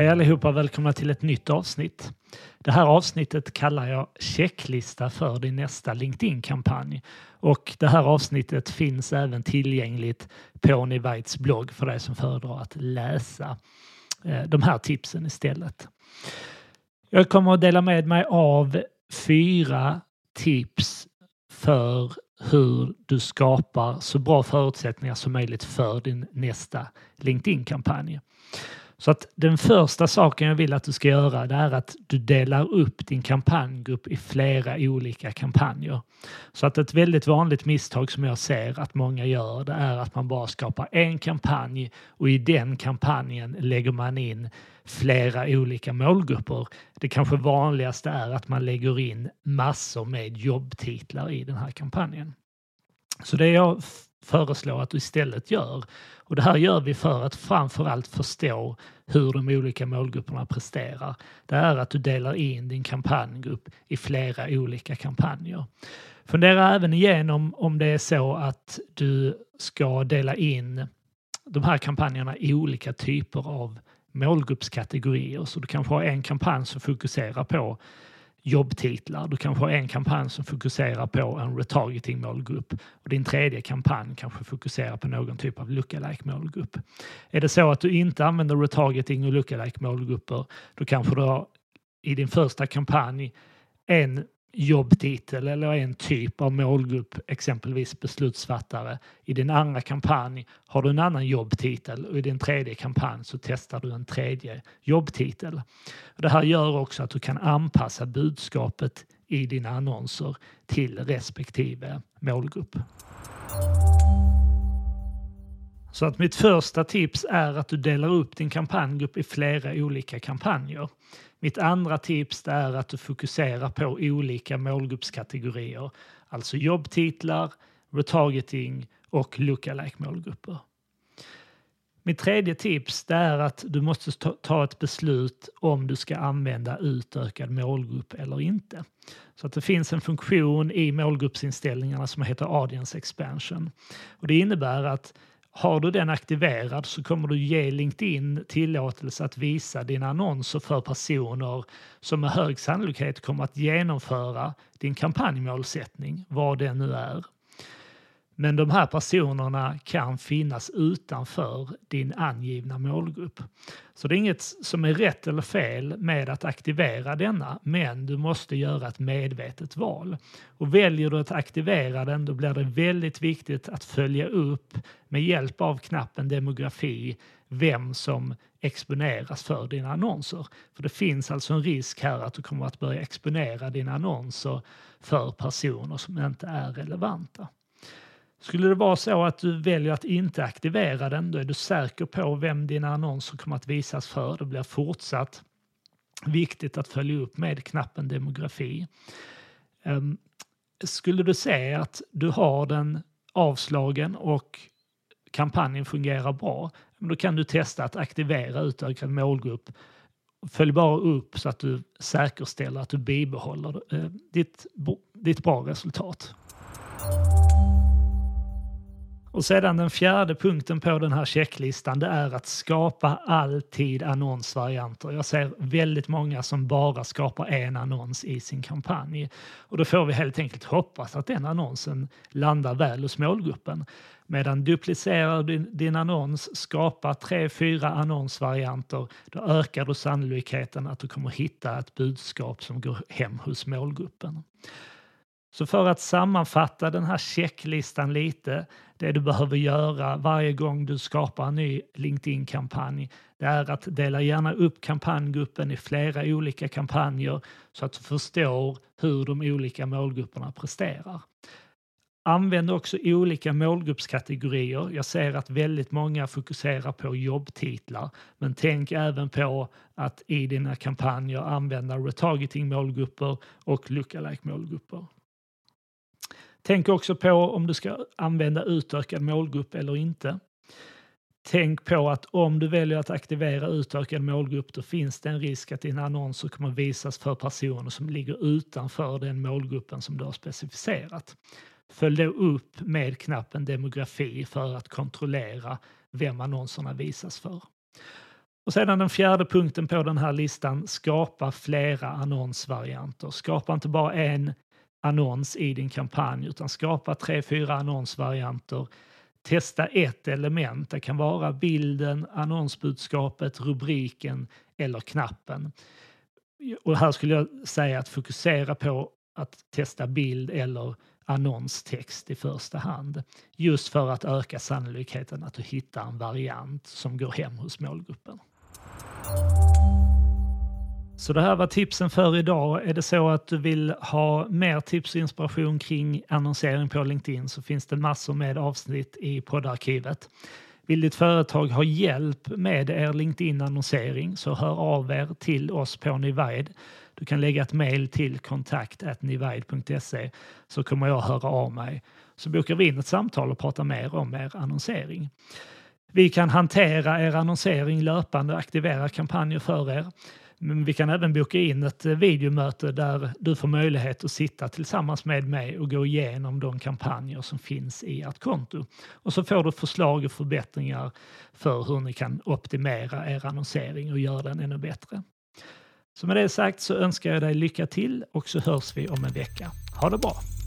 Hej allihopa och välkomna till ett nytt avsnitt. Det här avsnittet kallar jag checklista för din nästa LinkedIn-kampanj. Och det här avsnittet finns även tillgängligt på Nivites blogg för dig som föredrar att läsa eh, de här tipsen istället. Jag kommer att dela med mig av fyra tips för hur du skapar så bra förutsättningar som möjligt för din nästa LinkedIn-kampanj. Så att den första saken jag vill att du ska göra det är att du delar upp din kampanjgrupp i flera olika kampanjer. Så att ett väldigt vanligt misstag som jag ser att många gör det är att man bara skapar en kampanj och i den kampanjen lägger man in flera olika målgrupper. Det kanske vanligaste är att man lägger in massor med jobbtitlar i den här kampanjen. Så det jag föreslår att du istället gör, och det här gör vi för att framförallt förstå hur de olika målgrupperna presterar, det är att du delar in din kampanjgrupp i flera olika kampanjer. Fundera även igenom om det är så att du ska dela in de här kampanjerna i olika typer av målgruppskategorier. Så du kanske har en kampanj som fokuserar på jobbtitlar. Du kanske har en kampanj som fokuserar på en retargeting målgrupp och din tredje kampanj kanske fokuserar på någon typ av lookalike målgrupp. Är det så att du inte använder retargeting och lookalike målgrupper, då kanske du har i din första kampanj en jobbtitel eller en typ av målgrupp, exempelvis beslutsfattare. I din andra kampanj har du en annan jobbtitel och i din tredje kampanj så testar du en tredje jobbtitel. Det här gör också att du kan anpassa budskapet i dina annonser till respektive målgrupp. Så att mitt första tips är att du delar upp din kampanjgrupp i flera olika kampanjer. Mitt andra tips är att du fokuserar på olika målgruppskategorier, alltså jobbtitlar, retargeting och lookalike målgrupper. Mitt tredje tips är att du måste ta ett beslut om du ska använda utökad målgrupp eller inte. Så att det finns en funktion i målgruppsinställningarna som heter Audience Expansion. Och det innebär att har du den aktiverad så kommer du ge LinkedIn tillåtelse att visa dina annonser för personer som med hög sannolikhet kommer att genomföra din kampanjmålsättning, vad det nu är. Men de här personerna kan finnas utanför din angivna målgrupp. Så det är inget som är rätt eller fel med att aktivera denna, men du måste göra ett medvetet val. Och väljer du att aktivera den, då blir det väldigt viktigt att följa upp med hjälp av knappen demografi vem som exponeras för dina annonser. För det finns alltså en risk här att du kommer att börja exponera dina annonser för personer som inte är relevanta. Skulle det vara så att du väljer att inte aktivera den, då är du säker på vem dina annonser kommer att visas för. Det blir fortsatt viktigt att följa upp med knappen demografi. Ehm, skulle du se att du har den avslagen och kampanjen fungerar bra, då kan du testa att aktivera utökad målgrupp. Följ bara upp så att du säkerställer att du bibehåller eh, ditt, ditt bra resultat. Och sedan den fjärde punkten på den här checklistan det är att skapa alltid annonsvarianter. Jag ser väldigt många som bara skapar en annons i sin kampanj. Och då får vi helt enkelt hoppas att den annonsen landar väl hos målgruppen. Medan duplicerar du din annons, skapar tre, fyra annonsvarianter, då ökar du sannolikheten att du kommer hitta ett budskap som går hem hos målgruppen. Så för att sammanfatta den här checklistan lite, det du behöver göra varje gång du skapar en ny LinkedIn-kampanj, det är att dela gärna upp kampanjgruppen i flera olika kampanjer så att du förstår hur de olika målgrupperna presterar. Använd också olika målgruppskategorier. Jag ser att väldigt många fokuserar på jobbtitlar, men tänk även på att i dina kampanjer använda retargeting målgrupper och lookalike målgrupper. Tänk också på om du ska använda utökad målgrupp eller inte. Tänk på att om du väljer att aktivera utökad målgrupp då finns det en risk att dina annonser kommer visas för personer som ligger utanför den målgruppen som du har specificerat. Följ då upp med knappen demografi för att kontrollera vem annonserna visas för. Och sedan den fjärde punkten på den här listan, skapa flera annonsvarianter. Skapa inte bara en annons i din kampanj utan skapa tre, fyra annonsvarianter. Testa ett element. Det kan vara bilden, annonsbudskapet, rubriken eller knappen. Och här skulle jag säga att fokusera på att testa bild eller annonstext i första hand. Just för att öka sannolikheten att du hittar en variant som går hem hos målgruppen. Så det här var tipsen för idag. Är det så att du vill ha mer tips och inspiration kring annonsering på LinkedIn så finns det massor med avsnitt i poddarkivet. Vill ditt företag ha hjälp med er LinkedIn-annonsering så hör av er till oss på Nivide. Du kan lägga ett mejl till kontakt.nivide.se så kommer jag höra av mig. Så bokar vi in ett samtal och pratar mer om er annonsering. Vi kan hantera er annonsering löpande och aktivera kampanjer för er. Men vi kan även boka in ett eh, videomöte där du får möjlighet att sitta tillsammans med mig och gå igenom de kampanjer som finns i ert konto. Och så får du förslag och förbättringar för hur ni kan optimera er annonsering och göra den ännu bättre. Så med det sagt så önskar jag dig lycka till och så hörs vi om en vecka. Ha det bra!